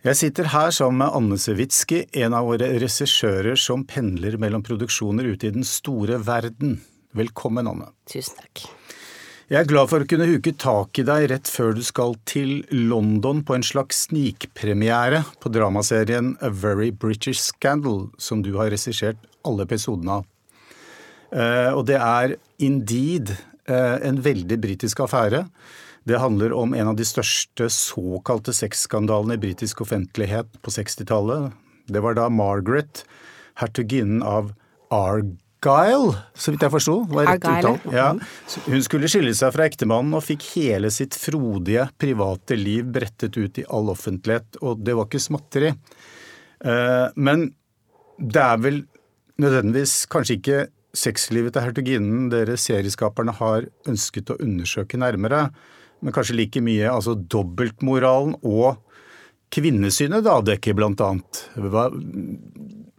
Jeg sitter her sammen med Anne Sewitsky, en av våre regissører som pendler mellom produksjoner ute i den store verden. Velkommen, Anne. Tusen takk. Jeg er glad for å kunne huke tak i deg rett før du skal til London på en slags snikpremiere på dramaserien A Very British Scandal, som du har regissert alle episodene av. Eh, og det er indeed eh, en veldig britisk affære. Det handler om en av de største såkalte sexskandalene i britisk offentlighet på 60-tallet. Det var da Margaret, hertuginnen av Argyle, så vidt jeg forsto. Ja. Hun skulle skille seg fra ektemannen og fikk hele sitt frodige private liv brettet ut i all offentlighet, og det var ikke småtteri. Eh, men det er vel nødvendigvis kanskje ikke sexlivet til hertuginnen dere serieskaperne har ønsket å undersøke nærmere men kanskje like mye altså dobbeltmoralen og kvinnesynet det avdekker, blant annet. Hva,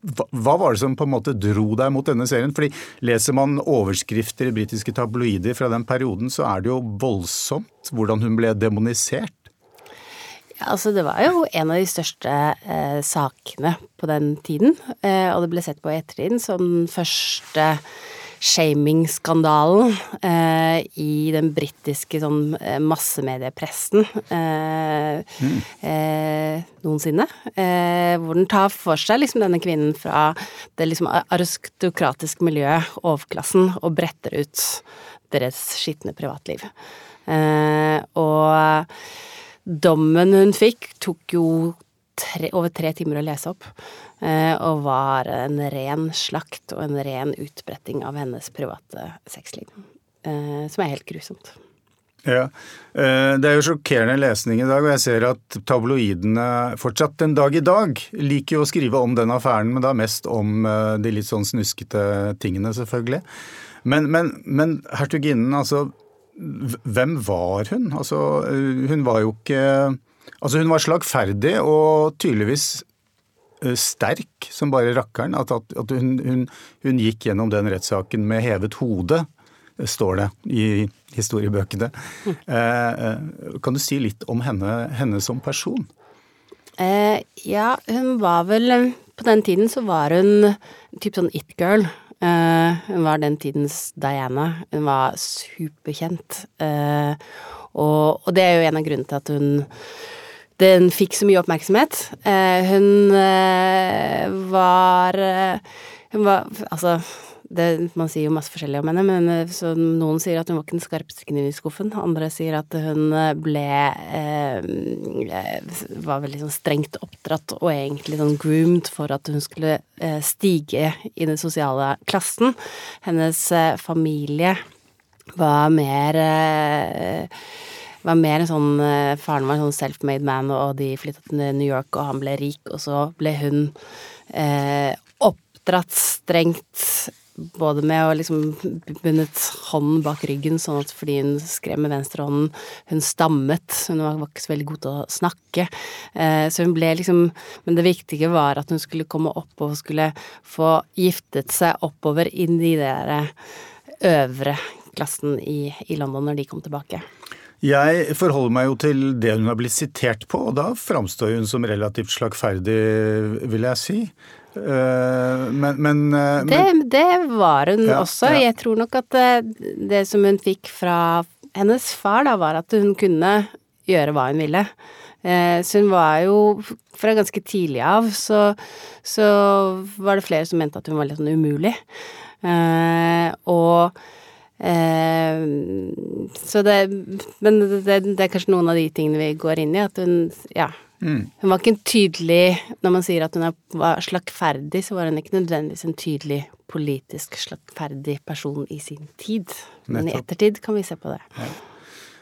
hva, var det som på en måte dro deg mot denne serien? Fordi Leser man overskrifter i britiske tabloider fra den perioden, så er det jo voldsomt hvordan hun ble demonisert. Altså Det var jo en av de største eh, sakene på den tiden, eh, og det ble sett på i ettertiden som den første shaming-skandalen eh, i den britiske sånn eh, massemediepressen eh, mm. eh, noensinne. Eh, hvor den tar for seg liksom denne kvinnen fra det liksom aristokratiske miljøet, overklassen, og bretter ut deres skitne privatliv. Eh, og dommen hun fikk, tok jo tre, over tre timer å lese opp. Eh, og var en ren slakt og en ren utbretting av hennes private sexliv. Eh, som er helt grusomt. Ja, eh, Det er jo sjokkerende lesning i dag, og jeg ser at tabloidene fortsatt den dag i dag liker jo å skrive om den affæren, men da mest om de litt sånn snuskete tingene, selvfølgelig. Men, men, men hertuginnen, altså Hvem var hun? Altså, hun var jo ikke Altså, hun var slagferdig og tydeligvis Eh, sterk som bare rakkeren. At, at, at hun, hun, hun, gikk gjennom den rettssaken med hevet hode, eh, står det i historiebøkene. Mm. Eh, kan du si litt om henne, henne som person? Eh, ja, hun var vel På den tiden så var hun typ sånn it-girl. Eh, hun var den tidens Diana. Hun var superkjent. Eh, og, og det er jo en av grunnene til at hun den fikk så mye oppmerksomhet. Eh, hun eh, var eh, Hun var Altså, det, man sier jo masse forskjellig om henne, men noen sier at hun var ikke den skarpeste kniven i skuffen. Andre sier at hun ble eh, Var veldig sånn strengt oppdratt og egentlig sånn groomed for at hun skulle eh, stige i den sosiale klassen. Hennes eh, familie var mer eh, var mer en sånn eh, Faren var en sånn self-made man, og de flytta til New York, og han ble rik, og så ble hun eh, oppdratt strengt både med å liksom bundet hånden bak ryggen, sånn at fordi hun skrev med venstrehånden Hun stammet, hun var ikke så veldig god til å snakke. Eh, så hun ble liksom Men det viktige var at hun skulle komme opp og skulle få giftet seg oppover inn i det der øvre klassen i, i London når de kom tilbake. Jeg forholder meg jo til det hun har blitt sitert på, og da framstår hun som relativt slagferdig, vil jeg si. Men, men, men, eh, det, det, var hun ja, også. Ja. Jeg tror nok at det, eh, det, som hun fikk fra hennes far, da, var at hun kunne gjøre hva hun ville. Så hun var jo Fra ganske tidlig av så, så var det flere som mente at hun var litt sånn umulig. Og Eh, så det Men det, det, er kanskje noen av de tingene vi går inn i, at hun Ja. Mm. Hun var ikke en tydelig Når man sier at hun var slagferdig, så var hun ikke nødvendigvis en tydelig politisk slagferdig person i sin tid. Men i ettertid kan vi se på det. Ja.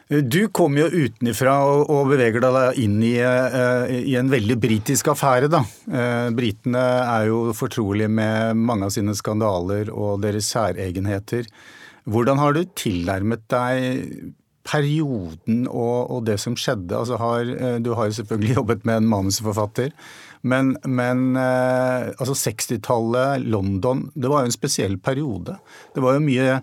Du kommer jo utenifra og beveger deg inn i, eh, i, en veldig britisk affære, da. Eh, britene er jo fortrolige med mange av sine skandaler og deres særegenheter. Hvordan har du tilnærmet deg perioden og, og, det som skjedde? Altså har, eh, du har jo selvfølgelig jobbet med en manusforfatter. Men, men eh, altså 60-tallet, London, det var jo en spesiell periode. Det var jo mye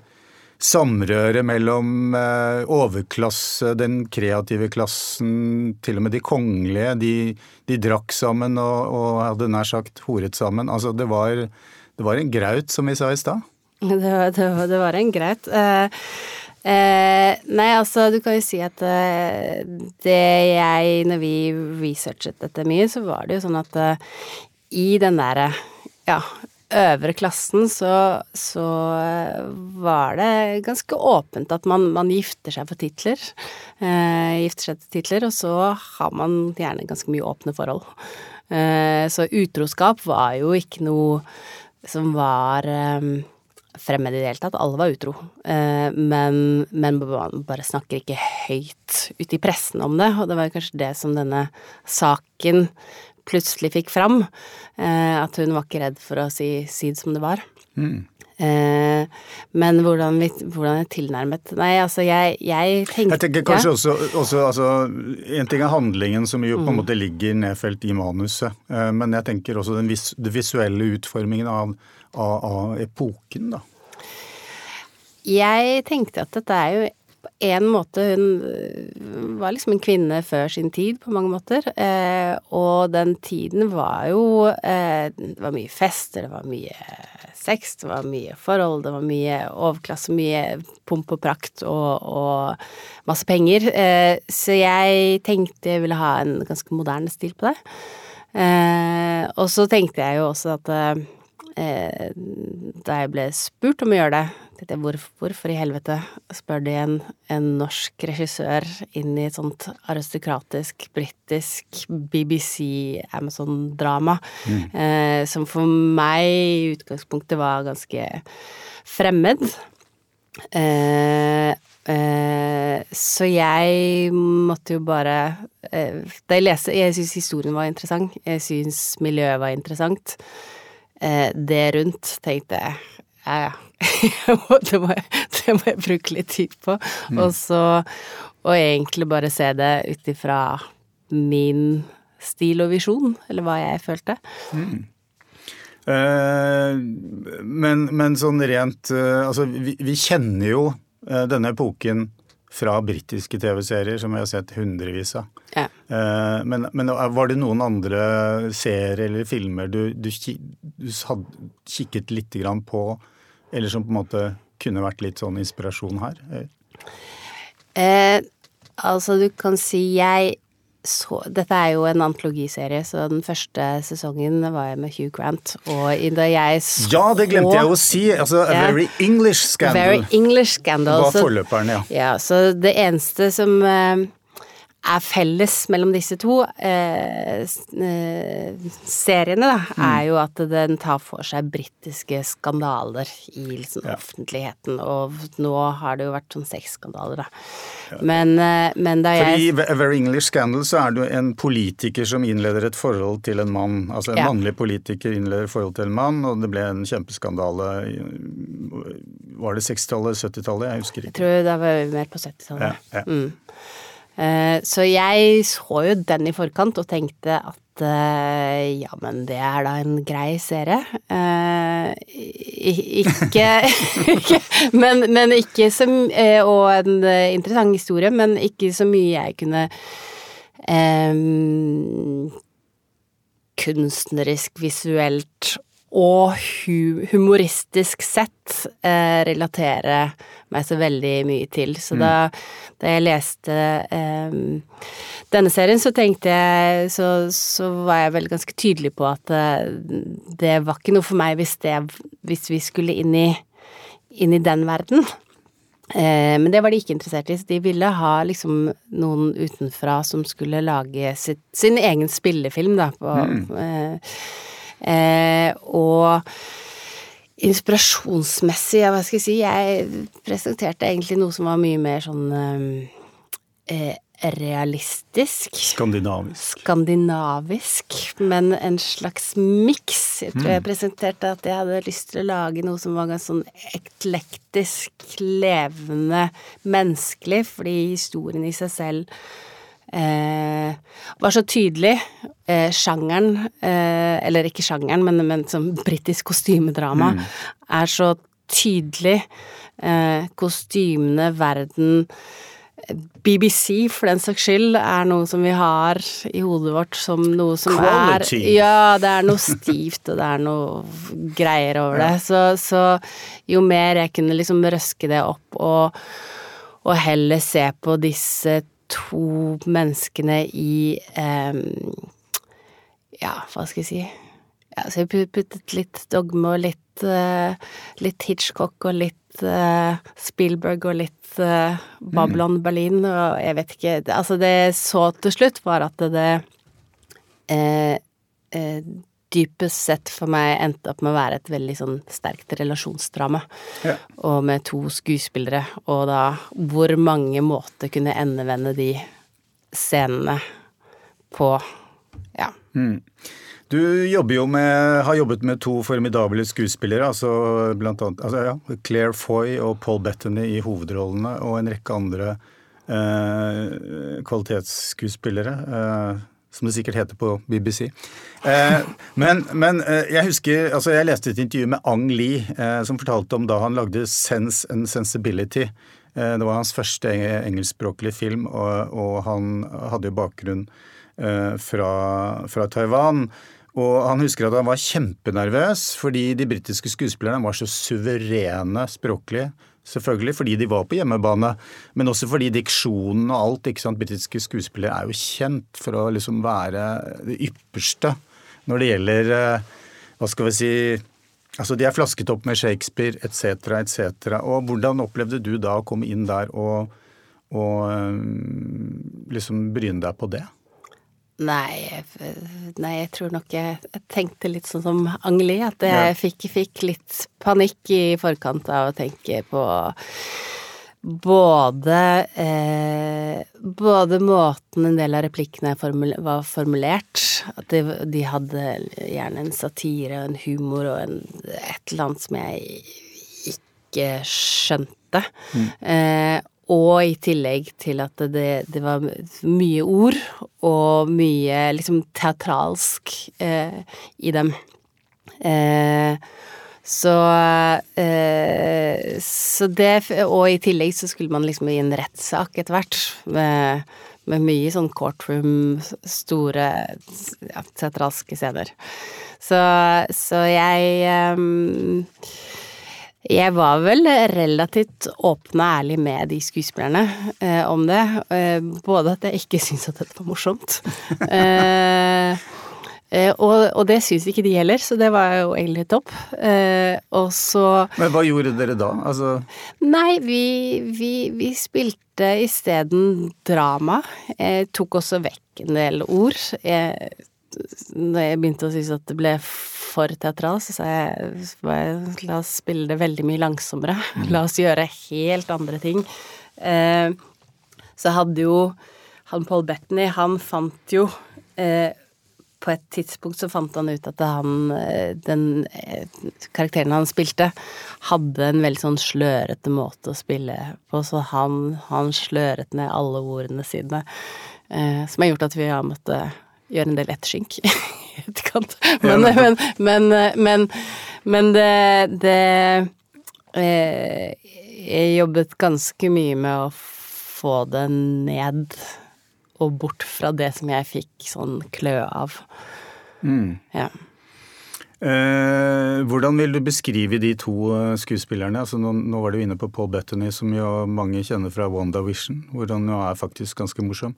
samrøret mellom eh, overklasse, den kreative klassen, til og med de kongelige. De, de drakk sammen og, og, hadde nær sagt horet sammen. Altså det var, det var en graut, som vi sa i stad. Det, det, det, var en greit. Uh, uh, nei, altså du kan jo si at uh, det jeg Når vi researchet dette mye, så var det jo sånn at i den derre ja, øvre klassen så, så, var det ganske åpent at man, man gifter seg for titler. Gifter seg til titler, og så har man gjerne ganske mye åpne forhold. Så utroskap var jo ikke noe som var eh, fremmed i det hele tatt. Alle var utro. Eh, men, men man bare snakker ikke høyt ute i pressen om det, og det var kanskje det som denne saken plutselig fikk fram. Eh, at hun var ikke redd for å si, si det som det var. Mm. Eh, men hvordan, vi, hvordan jeg tilnærmet Nei, altså, jeg, jeg tenkte Jeg tenker kanskje også, også altså, En ting er handlingen, som jo på en mm. måte ligger nedfelt i manuset. Eh, men jeg tenker også den vis, den visuelle utformingen av, av, av epoken, da. Jeg tenkte at dette er jo på en måte Hun øh, var liksom en kvinne før sin tid på mange måter. Eh, og den tiden var jo eh, Det var mye fester, det var mye sex, det var mye forhold, det var mye overklasse, mye pomp og prakt og, og masse penger. Eh, så jeg tenkte jeg ville ha en ganske moderne stil på det. Eh, og så tenkte jeg jo også at eh, da jeg ble spurt om å gjøre det tenkte jeg, hvorfor, hvorfor i helvete spør de en, en, norsk regissør inn i et sånt aristokratisk, britisk BBC Amazon-drama, mm. eh, som for meg i utgangspunktet var ganske fremmed. Eh, eh, så jeg måtte jo bare eh, Da jeg leste Jeg syns historien var interessant. Jeg syns miljøet var interessant. Eh, det rundt tenkte jeg ja, ja. det, må jeg, det, må jeg, bruke litt tid på. Mm. Og så Og egentlig bare se det ut ifra min stil og visjon, eller hva jeg følte. Mm. Eh, men, men, sånn rent eh, Altså, vi, vi kjenner jo eh, denne epoken fra britiske TV-serier som vi har sett hundrevis av. Ja. Eh, men, men, var det noen andre serier eller filmer du, du, du hadde kikket litt på eller som på en måte kunne vært litt sånn inspirasjon her? Eh, altså, du kan si jeg så Dette er jo en antologiserie, så den første sesongen var jeg med Hugh Grant. Og da jeg så Ja, det glemte jeg å si! Altså A Very English Scandal. Very English Scandal. Var forløperen, ja. ja. Så det eneste som eh, er felles mellom disse to eh, eh, seriene, da, mm. er jo at den tar for seg britiske skandaler i liksom, ja. offentligheten. Og nå har det jo vært sånn sexskandaler, da. Ja. Men, eh, men, da jeg For I Very English Scandal så er det jo en politiker som innleder et forhold til en mann. Altså en ja. mannlig politiker innleder et forhold til en mann, og det ble en kjempeskandale Var det 60-tallet, 70-tallet? Jeg husker ikke. Jeg tror det var mer på 70-tallet. Ja, ja. Mm. Eh, så jeg så jo den i forkant og tenkte at eh, ja, men det er da en grei serie. Eh, ikke, men, men, ikke så Og en interessant historie, men ikke så mye jeg kunne um, kunstnerisk, visuelt og humoristisk sett eh, relatere meg så veldig mye til. Så mm. da, da, jeg leste eh, denne serien, så tenkte jeg så, så, var jeg vel ganske tydelig på at eh, det var ikke noe for meg hvis, det, hvis vi skulle inn i, inn i den verden. Eh, men det var de ikke interessert i. så De ville ha liksom noen utenfra som skulle lage sitt, sin egen spillefilm, da, på mm. Eh, Eh, og inspirasjonsmessig, ja, hva skal jeg si, jeg presenterte egentlig noe som var mye mer sånn eh, realistisk. Skandinavisk. Skandinavisk, men en slags miks. Jeg tror jeg mm. presenterte at jeg hadde lyst til å lage noe som var ganske sånn eklektisk, levende, menneskelig, fordi historien i seg selv eh, var så tydelig. Eh, sjangeren, eh, eller ikke sjangeren, men, men som britisk kostymedrama, mm. er så tydelig. Eh, kostymene, verden BBC, for den saks skyld, er noe som vi har i hodet vårt som noe som Quality. er Ja, det er noe stivt, og det er noe greier over det. Så, så jo mer jeg kunne liksom røske det opp og, og heller se på disse to menneskene i em, Ja, hva skal jeg si? Ja, Så jeg put- puttet litt dogme og litt, eh, litt Hitchcock og litt eh, Spielberg og litt eh, Babylon Berlin og jeg vet ikke Altså, det jeg så til slutt, var at det eh, eh, dypest sett for meg endte opp med å være et veldig sånn sterkt relasjonsdrama. Ja. Og med to skuespillere, og da hvor mange måter kunne endevende de scenene på Ja. Du jobber jo med, har jobbet med to formidable skuespillere, altså blant annet altså, ja, Claire Foy og Paul Bettany i hovedrollene, og en rekke andre eh, kvalitetsskuespillere. Eh, som det sikkert heter på BBC. Eh, men men eh, jeg husker altså Jeg leste et intervju med Ang Lee, eh, som fortalte om da han lagde Sense and Sensibility. Eh, det var hans første eng- engelskspråklige film, og, og han hadde jo bakgrunn eh, fra, fra Taiwan. Og han husker at han var kjempenervøs fordi de britiske skuespillerne var så suverene språklig. Selvfølgelig fordi de var på hjemmebane, men også fordi diksjonen og alt. ikke sant, Britiske skuespillere er jo kjent for å liksom være det ypperste når det gjelder eh, Hva skal vi si Altså, De er flasket opp med Shakespeare etc., etc. Og hvordan opplevde du da å komme inn der og, og eh, liksom bryne deg på det? Nei, nei, jeg tror nok jeg, jeg tenkte litt sånn som Angeli, at jeg Ja. fikk, fikk litt panikk i forkant av å tenke på både eh, Både måten en del av replikkene var formulert, at de, de hadde gjerne en satire og en humor og en, et eller annet som jeg ikke skjønte. Eh, og i tillegg til at det, det var mye ord og mye liksom teatralsk eh, i dem. Eh, så eh, Så det Og i tillegg så skulle man liksom i en rettssak etter hvert, med, med mye sånn courtroom, store teatralske scener. Så, så jeg eh, jeg var vel relativt åpen og ærlig med de skuespillerne eh, om det. Eh, både at jeg ikke syntes at dette var morsomt. Eh, eh, og, og det syns ikke de heller, så det var jo egentlig topp. Eh, og så Men hva gjorde dere da? Altså, Nei, vi, vi, vi spilte isteden drama. Jeg tok også vekk en del ord. Jeg, når jeg begynte å synes at det ble for teatral, så sa jeg la oss spille det veldig mye langsommere. La oss gjøre helt andre ting. Eh, så hadde jo han Paul Bettany, han fant jo eh, på et tidspunkt så fant han ut at han, eh, den karakteren han spilte, hadde en veldig sånn slørete måte å spille på, så han, han sløret ned alle ordene sine. Som har gjort at vi har måttet gjøre en del etterskink i etterkant. Men, men, men, men, men det, det eh, Jeg jobbet ganske mye med å få det ned og bort fra det som jeg fikk sånn klø av. Ja. Eh, hvordan vil du beskrive de to eh, skuespillerne? Altså, nå, nå var du inne på Paul Bettany, som jo mange kjenner fra WandaVision, hvor han jo er faktisk ganske morsom.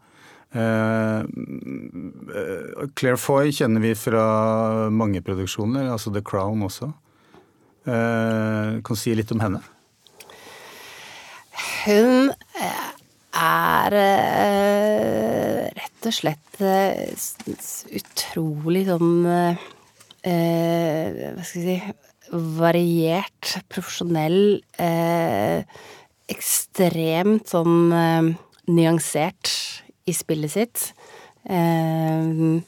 Eh, eh, Claire Foy kjenner vi fra mange produksjoner, altså The Crown også. Eh, kan du si litt om henne? Hun er rett og slett utrolig sånn Hva skal jeg si Variert, profesjonell, ekstremt sånn nyansert i spillet sitt. Eh,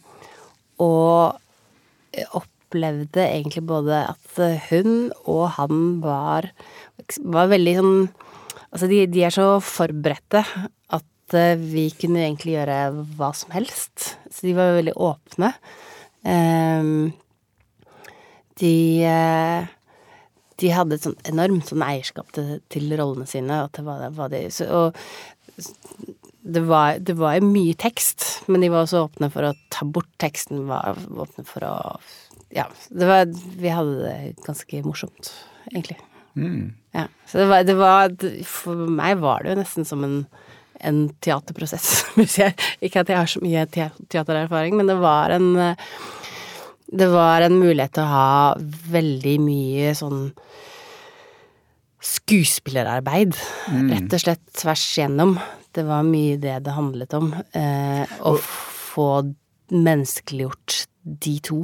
og opplevde egentlig både at hun og han var, var veldig sånn Altså, de, de er så forberedte at eh, vi kunne egentlig gjøre hva som helst. Så de var veldig åpne. Ehm, de eh, de hadde et sånt enormt sånn eierskap til, til rollene sine, og til hva, hva de så, Og det var, det var mye tekst, men de var også åpne for å ta bort teksten, var åpne for å Ja, det var Vi hadde det ganske morsomt, egentlig. Mm. Ja. Så det var, det var For meg var det jo nesten som en en teaterprosess. Ikke at jeg har så mye teatererfaring, men det var en Det var en mulighet til å ha veldig mye sånn skuespillerarbeid, Mm. rett og slett tvers igjennom. Det var mye det det handlet om. Eh, å få menneskeliggjort de to.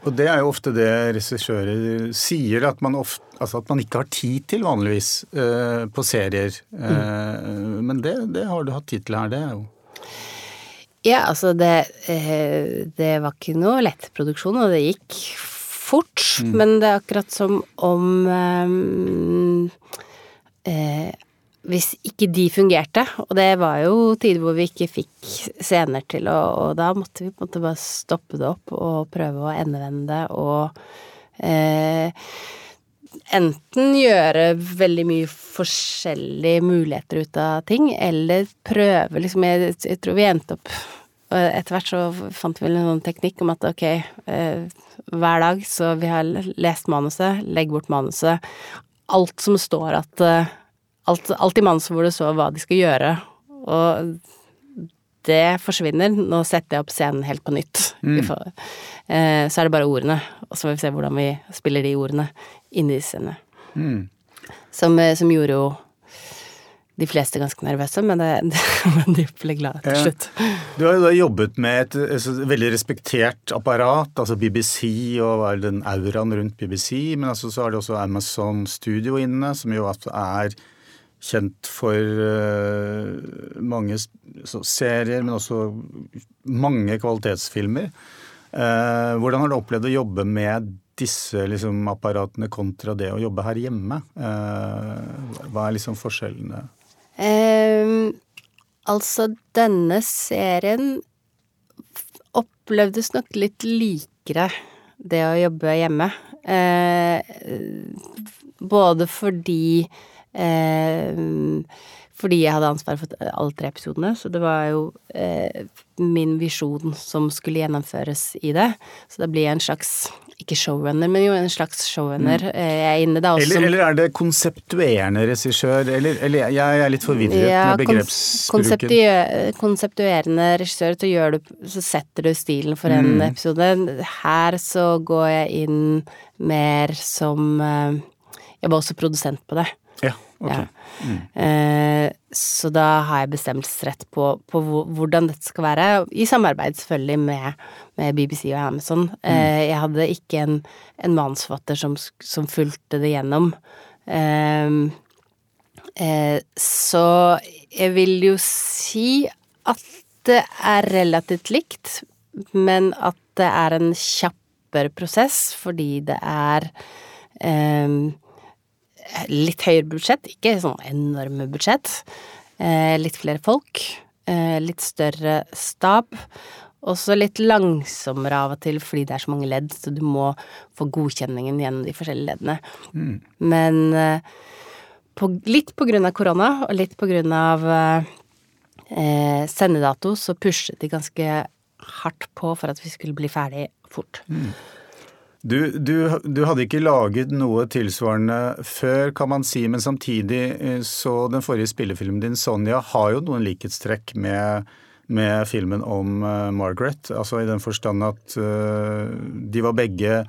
Og det er jo ofte det regissører sier, at man, ofte, altså at man ikke har tid til vanligvis eh, på serier. Eh, Men det, det har du hatt tid til her, det er jo Ja, altså det eh, Det var ikke noe lett produksjon, og det gikk fort. Men det er akkurat som om eh, eh, Hvis ikke de fungerte, og det var jo tider hvor vi ikke fikk scener til, og, og da måtte vi på en måte bare stoppe det opp og prøve å endevende det og eh, enten gjøre veldig mye forskjellige muligheter ut av ting, eller prøve liksom Jeg, jeg tror vi endte opp og Etter hvert så fant vi en sånn teknikk om at ok, eh, hver dag så vi har lest manuset, legg bort manuset. Alt som står at eh, alt, alt i manns hvor det står hva de skal gjøre, og det forsvinner. Nå setter jeg opp scenen helt på nytt. Vi får, eh, så er det bare ordene, og så må vi se hvordan vi spiller de ordene inn i scenene. mm. Som, eh, som gjorde jo de fleste ganske nervøse, men, det, men de ble glade til slutt. Du har jo da jobbet med et, et et, veldig respektert apparat, altså BBC og den auraen rundt BBC, men altså så har du også Amazon Studio inne, som jo altså er kjent for eh, mange serier, men også mange kvalitetsfilmer. Eh, hvordan har du opplevd å jobbe med disse liksom, apparatene kontra det å jobbe her hjemme? Eh, hva er liksom forskjellene? Um, altså, denne serien opplevdes nok litt likere det å jobbe hjemme. Uh, både fordi fordi jeg hadde ansvar for alle tre episodene, så det var jo eh, min visjon som skulle gjennomføres i det. Så da blir jeg en slags, ikke showrunner, men jo en slags showrunner. Mm. Jeg er inne da også Eller, eller er det konseptuerende regissør? Eller, eller jeg er litt forvirret med kons- begrepsbruken. konseptue- konseptuerende regissør, så, gjør du, så setter du stilen for en Mm. episode. Her så går jeg inn mer som eh, Jeg var også produsent på det. Ja, ok. Ja. Eh, så da har jeg bestemmelsesrett på, på hvordan dette skal være, i samarbeid selvfølgelig med, med BBC og Amazon. Eh, jeg hadde ikke en, en manusforfatter som, som fulgte det gjennom. Eh, eh, så jeg vil jo si at det er relativt likt, men at det er en kjappere prosess fordi det er eh, litt høyere budsjett, ikke sånn enorme budsjett. Eh, litt flere folk. Eh, litt større stab. Også litt langsommere av og til fordi det er så mange ledd, så du må få godkjenningen gjennom de forskjellige leddene. Men eh, på, litt på grunn av korona, og litt på grunn av eh, eh, sendedato, så pushet de ganske hardt på for at vi skulle bli ferdig fort. Du, du, du hadde ikke laget noe tilsvarende før, kan man si, men samtidig eh, så den forrige spillefilmen din, Sonja, har jo noen likhetstrekk med, med filmen om uh, Margaret. Altså i den forstand at uh, de var begge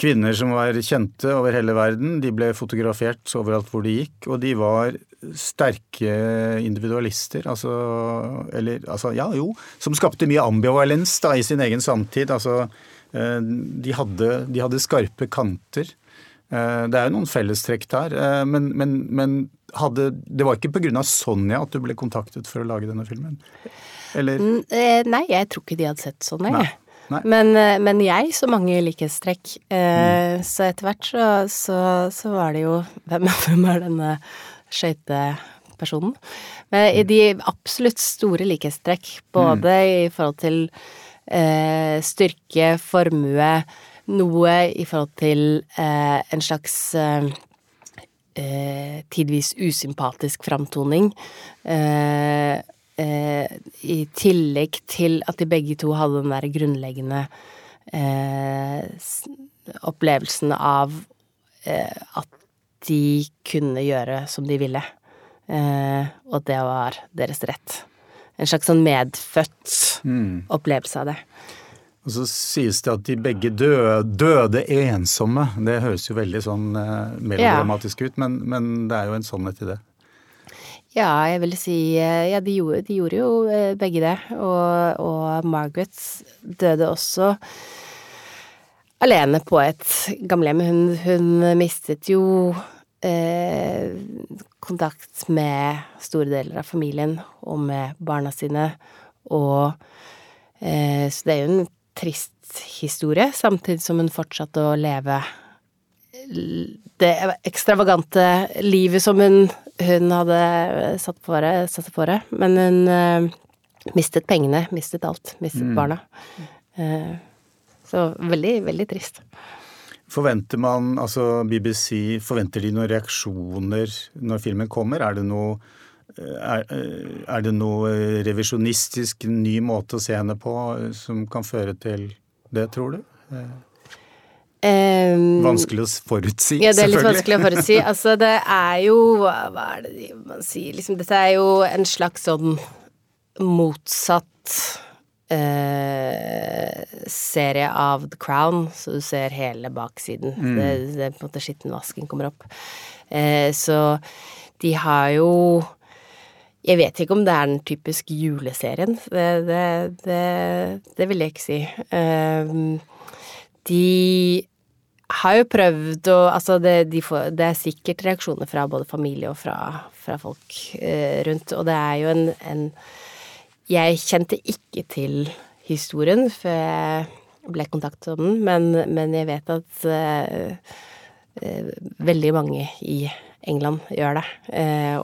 kvinner som var kjente over hele verden. De ble fotografert overalt hvor de gikk, og de var sterke individualister. Altså, eller, altså, ja jo, som skapte mye ambivalens da, i sin egen samtid. Altså, de hadde, de hadde skarpe kanter. Eh, Det er jo noen fellestrekk der, eh, men, men, men hadde, det var ikke pga. Sonja at du ble kontaktet for å lage denne filmen? Eller? Mm, eh, Nei, jeg tror ikke de hadde sett Sonja. Nei, nei. Men, eh, men jeg så mange likhetstrekk. Eh, Så etter hvert så, så, så var det jo Hvem, hvem er denne skøytepersonen? Men i de absolutt store likhetstrekk, både i forhold til eh, styrke, formue, noe i forhold til eh, en slags eh, eh, tidvis usympatisk framtoning. Eh, eh, I tillegg til at de begge to hadde den der grunnleggende opplevelsen av at de kunne gjøre som de ville. og det var deres rett. En slags sånn medfødt mm. opplevelse av det. Og så sies det at de begge døde, døde ensomme. Det høres jo veldig sånn eh, melodramatisk ja. ut, men, men, det er jo en sannhet i det. Ja, jeg vil si eh, Ja, de gjorde, de gjorde jo eh, begge det. Og, og, Margaret døde også alene på et gamlehjem. Hun, hun mistet jo eh, kontakt med store deler av familien og med barna sine. Og eh, Så det er jo en trist historie, samtidig som hun fortsatte å leve det ekstravagante livet som hun, hun hadde satt på det. Men hun eh, mistet pengene, mistet alt. Mistet mm. barna. Uh, så veldig, veldig trist. Forventer man, altså BBC, forventer de noen reaksjoner når filmen kommer? Er det noe er, er, det noe revisjonistisk, ny måte å se henne på som kan føre til det, tror du? Um, vanskelig å forutsi, selvfølgelig. ja, det er litt vanskelig å forutsi. Altså, det er jo Hva er det man sier? Liksom, dette er jo en slags sånn motsatt uh, serie av The Crown, så du ser hele baksiden. Mm. Det, det, på en måte skittenvasken kommer opp. Uh, så de har jo jeg vet ikke om det er den typisk juleserien. Det, det, det, det vil jeg ikke si. Uh, de har jo prøvd å Altså, det, de får, det, er sikkert reaksjoner fra både familie og fra, fra folk uh, rundt, og det er jo en, en, Jeg kjente ikke til historien før jeg ble kontaktet om den, men, men jeg vet at uh, uh, veldig mange i England gjør det,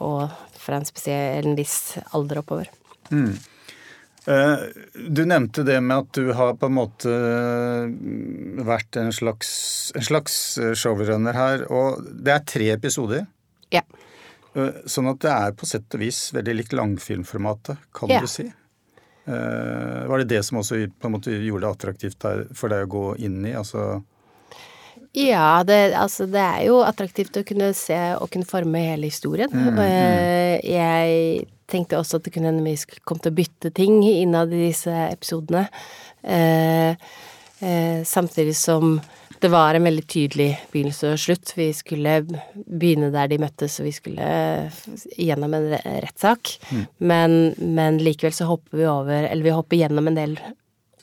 og fra en spesiell en viss alder oppover. Mm. Du nevnte det med at du har på en måte vært en slags, en slags showrunner her, og det er tre episoder. Ja. Sånn at det er på sett og vis veldig likt langfilmformatet, kan ja. du si. Var det det som også på en måte gjorde det attraktivt for deg å gå inn i? altså ja, det, altså, det er jo attraktivt å kunne se og kunne forme hele historien. Mm, mm. Eh, jeg tenkte også at det kunne hende vi kom til å bytte ting innad i disse episodene. Eh, eh, samtidig som det var en veldig tydelig begynnelse og slutt. Vi skulle begynne der de møttes, og vi skulle gjennom en rettssak. Mm. Men, men, likevel så hopper vi over Eller vi hopper gjennom en del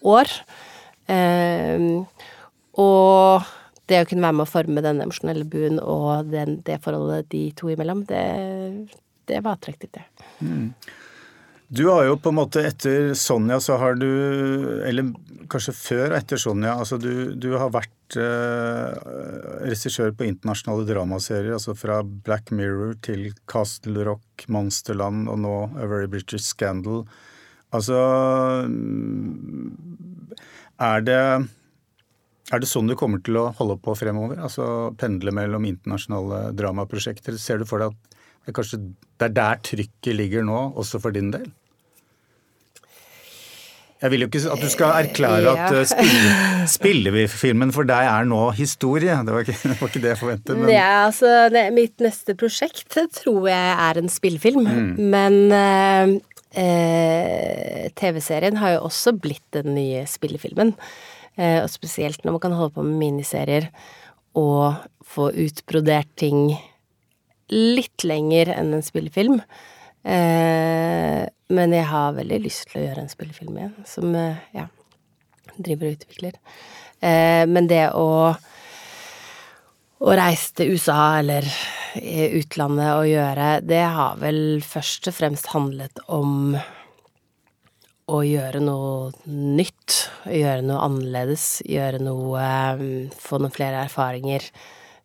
år. Eh, og det å kunne være med å forme den emosjonelle buen og den, det forholdet de to imellom, det, det var attraktivt, det. Mm. Du har jo på en måte etter Sonja så har du Eller kanskje før og etter Sonja. Altså du, du har vært eh, regissør på internasjonale dramaserier. Altså fra Black Mirror til Castle Rock, Monsterland og nå A Very British Scandal. Altså Er det er det sånn du kommer til å holde på fremover? Altså pendle mellom internasjonale dramaprosjekter? Ser du for deg at det, er kanskje, det er der trykket ligger nå, også for din del? Jeg vil jo ikke at du skal erklære at uh, spille, spillefilmen for deg er nå historie. Det var ikke det, var ikke det jeg forventet. Men... Ja, altså, det, mitt neste prosjekt tror jeg er en spillefilm. Mm. Men eh, uh, TV-serien har jo også blitt den nye spillefilmen. Eh, og spesielt når man kan holde på med miniserier og få utbrodert ting litt lenger enn en spillefilm. Eh, men jeg har veldig lyst til å gjøre en spillefilm igjen, som eh, ja, driver og utvikler. Men det å å reise til USA eller utlandet og gjøre, det har vel først og fremst handlet om å gjøre noe nytt, gjøre noe annerledes, gjøre noe um, Få noen flere erfaringer.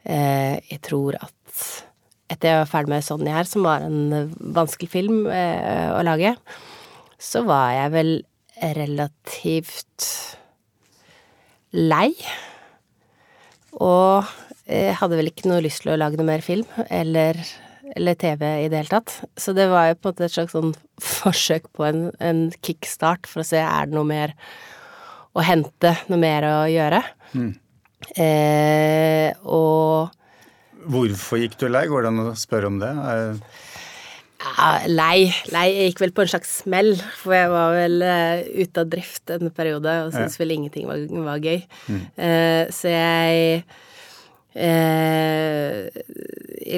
Eh, jeg tror at etter jeg var ferdig med Sonny her, som var en vanskelig film eh, å lage, så var jeg vel relativt lei Og jeg hadde vel ikke noe lyst til å lage noe mer film, eller, eller TV i det hele tatt. Så det var jo på en måte et slags sånn forsøk på en, en kickstart for å se er det noe mer å hente, noe mer å gjøre. Mm. Eh, og Hvorfor gikk du lei? Går det an å spørre om det? Ja, lei. Lei. Jeg gikk vel på en slags smell, for jeg var vel uh, ute av drift en periode og syntes ja. vel ingenting var, var gøy. Mm. Uh, så jeg uh,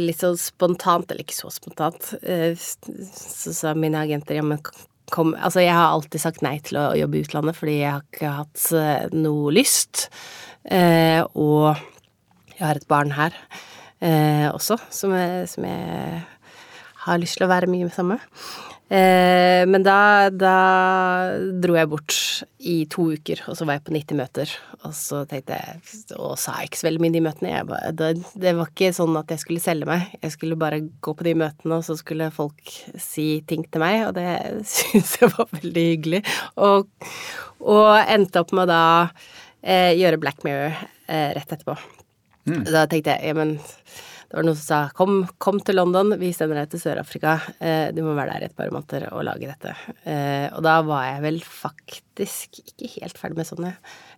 Litt sånn spontant, eller ikke så spontant, så sa mine agenter ja, men kom Altså, jeg har alltid sagt nei til å jobbe i utlandet fordi jeg har ikke hatt noe lyst. og jeg har et barn her også, som jeg, som jeg har lyst til å være mye sammen med. Eh, men da, da, dro jeg bort i to uker, og så var jeg på 90 møter. Og så tenkte jeg Og sa ikke så veldig mye de møtene. Bare, det, det, var ikke sånn at jeg skulle selge meg. Jeg skulle bare gå på de møtene, og så skulle folk si ting til meg, og det syns jeg var veldig hyggelig. Og, og endte opp med å da eh, gjøre Black Mirror eh, rett etterpå. Mm. Da tenkte jeg jamen, det var noen som sa kom, kom til London, vi sender deg til Sør-Afrika, eh, du må være der i et par måneder og lage dette. Eh, og da var jeg vel faktisk ikke helt ferdig med sånne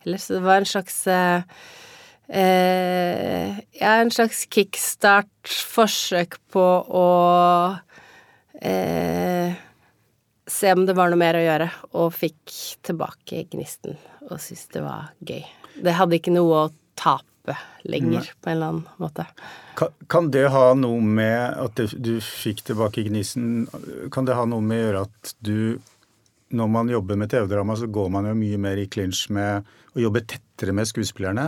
heller, så det var en slags eh, eh Ja, en slags kickstart-forsøk på å eh, se om det var noe mer å gjøre, og fikk tilbake gnisten og syntes det var gøy. Det hadde ikke noe å tape lenger, på en eller annen måte. Kan, kan det ha noe med at du fikk tilbake gnisten Kan det ha noe med å gjøre at du Når man jobber med TV-drama, så går man jo mye mer i clinch med å jobbe tettere med skuespillerne.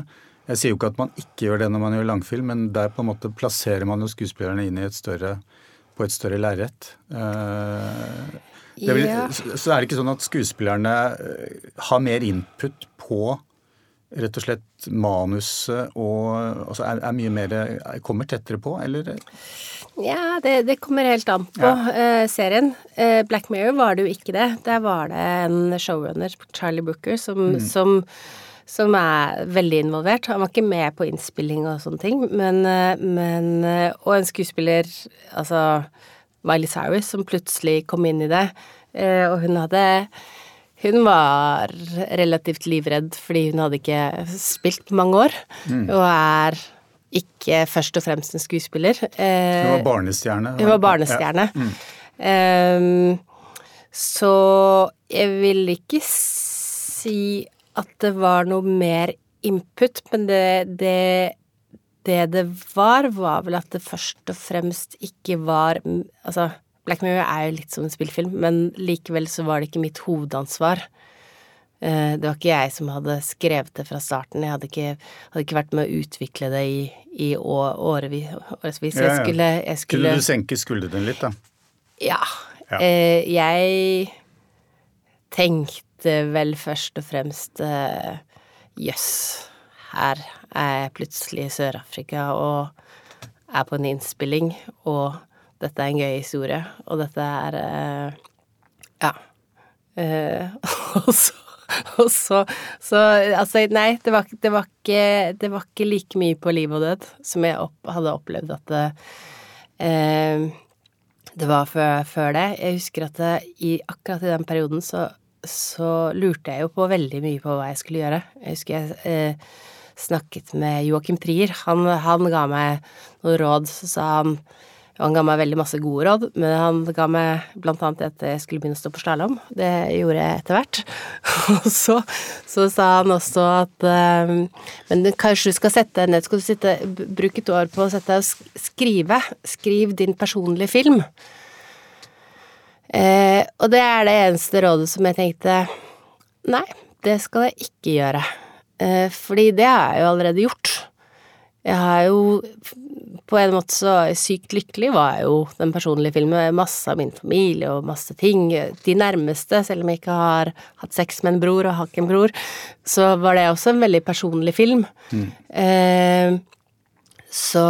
Jeg sier jo ikke at man ikke gjør det når man gjør langfilm, men der på en måte plasserer man jo skuespillerne inn i et større, på et større lerret. Uh, ja. Så er det ikke sånn at skuespillerne eh, har mer input på rett og slett manuset og altså er, er, mye mer Kommer tettere på, eller? Ja, det, det kommer helt an på ja. uh, serien. Uh, Black Mirror var det jo ikke det. Der var det en showrunner, Charlie Booker, som, mm. som, som er veldig involvert. Han var ikke med på innspilling og sånne ting, men, uh, men Og en skuespiller, altså Miley Cyrus, som plutselig kom inn i det. og hun hadde hun var relativt livredd fordi hun hadde ikke spilt på mange år, mm. og er ikke først og fremst en skuespiller. hun var barnestjerne. Hun var barnestjerne. Ja. Mm. Um, så jeg vil ikke si at det var noe mer input, men det, det det det var, var vel at det først og fremst ikke var Altså, Black Mirror er jo litt som en spillfilm, men likevel så var det ikke mitt hovedansvar. Eh, det var ikke jeg som hadde skrevet det fra starten. Jeg hadde ikke, hadde ikke vært med å utvikle det i, i årevis. årevis. Jeg skulle, jeg skulle Kunne du senke skuldrene litt, da? Ja. ja. Eh, jeg tenkte vel først og fremst eh, jøss, yes, her er jeg plutselig i Sør-Afrika og er på en innspilling, og dette er en gøy historie, og dette er uh, Ja. Uh, og så og så, så Altså, nei, det var, det, var ikke, det var, ikke, like mye på liv og død som jeg opp, hadde opplevd at det, eh, det var før, før, det. Jeg husker at det, i, akkurat i den perioden så, så, lurte jeg jo på veldig mye på hva jeg skulle gjøre. Jeg husker jeg eh, snakket med Joakim Trier. Han, han ga meg noen råd, så sa han han ga meg veldig masse gode råd, men han ga meg blant annet at jeg skulle begynne å stå på slalåm. Det gjorde jeg etter hvert. Og så, så, sa han også at um, Men kanskje du skal sette deg ned, skal du sitte, bruke et år på å sette deg og skrive. Skriv din personlige film. Eh, og det er det eneste rådet som jeg tenkte Nei, det skal jeg ikke gjøre. Eh, fordi det har jeg jo allerede gjort. Jeg har jo på en måte så sykt lykkelig var jeg jo den personlige filmen. Masse av min familie og masse ting. De nærmeste, selv om jeg ikke har hatt sex med en bror og har ikke en bror, så var det også en veldig personlig film. Mm. Eh, så,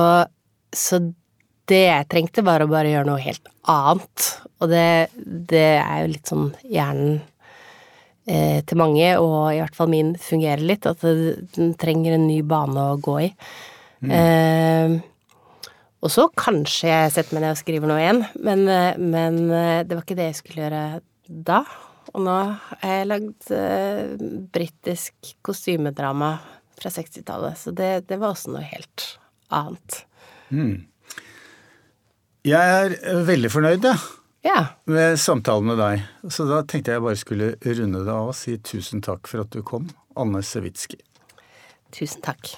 så det jeg trengte, var å bare gjøre noe helt annet. Og det, det er jo litt sånn hjernen eh, til mange, og i hvert fall min fungerer litt, at den trenger en ny bane å gå i. Mm. Eh, og så kanskje jeg setter meg ned og skriver noe igjen, men, eh, men, eh, det var ikke det jeg skulle gjøre da. Og nå har jeg lagd eh, britisk kostymedrama fra 60-tallet, så det, det, var også noe helt annet. Mm. Jeg er veldig fornøyd, jeg. Ja. Med samtalen med deg. Så da tenkte jeg bare skulle runde det av og si tusen takk for at du kom, Anne Sewitsky. Tusen takk.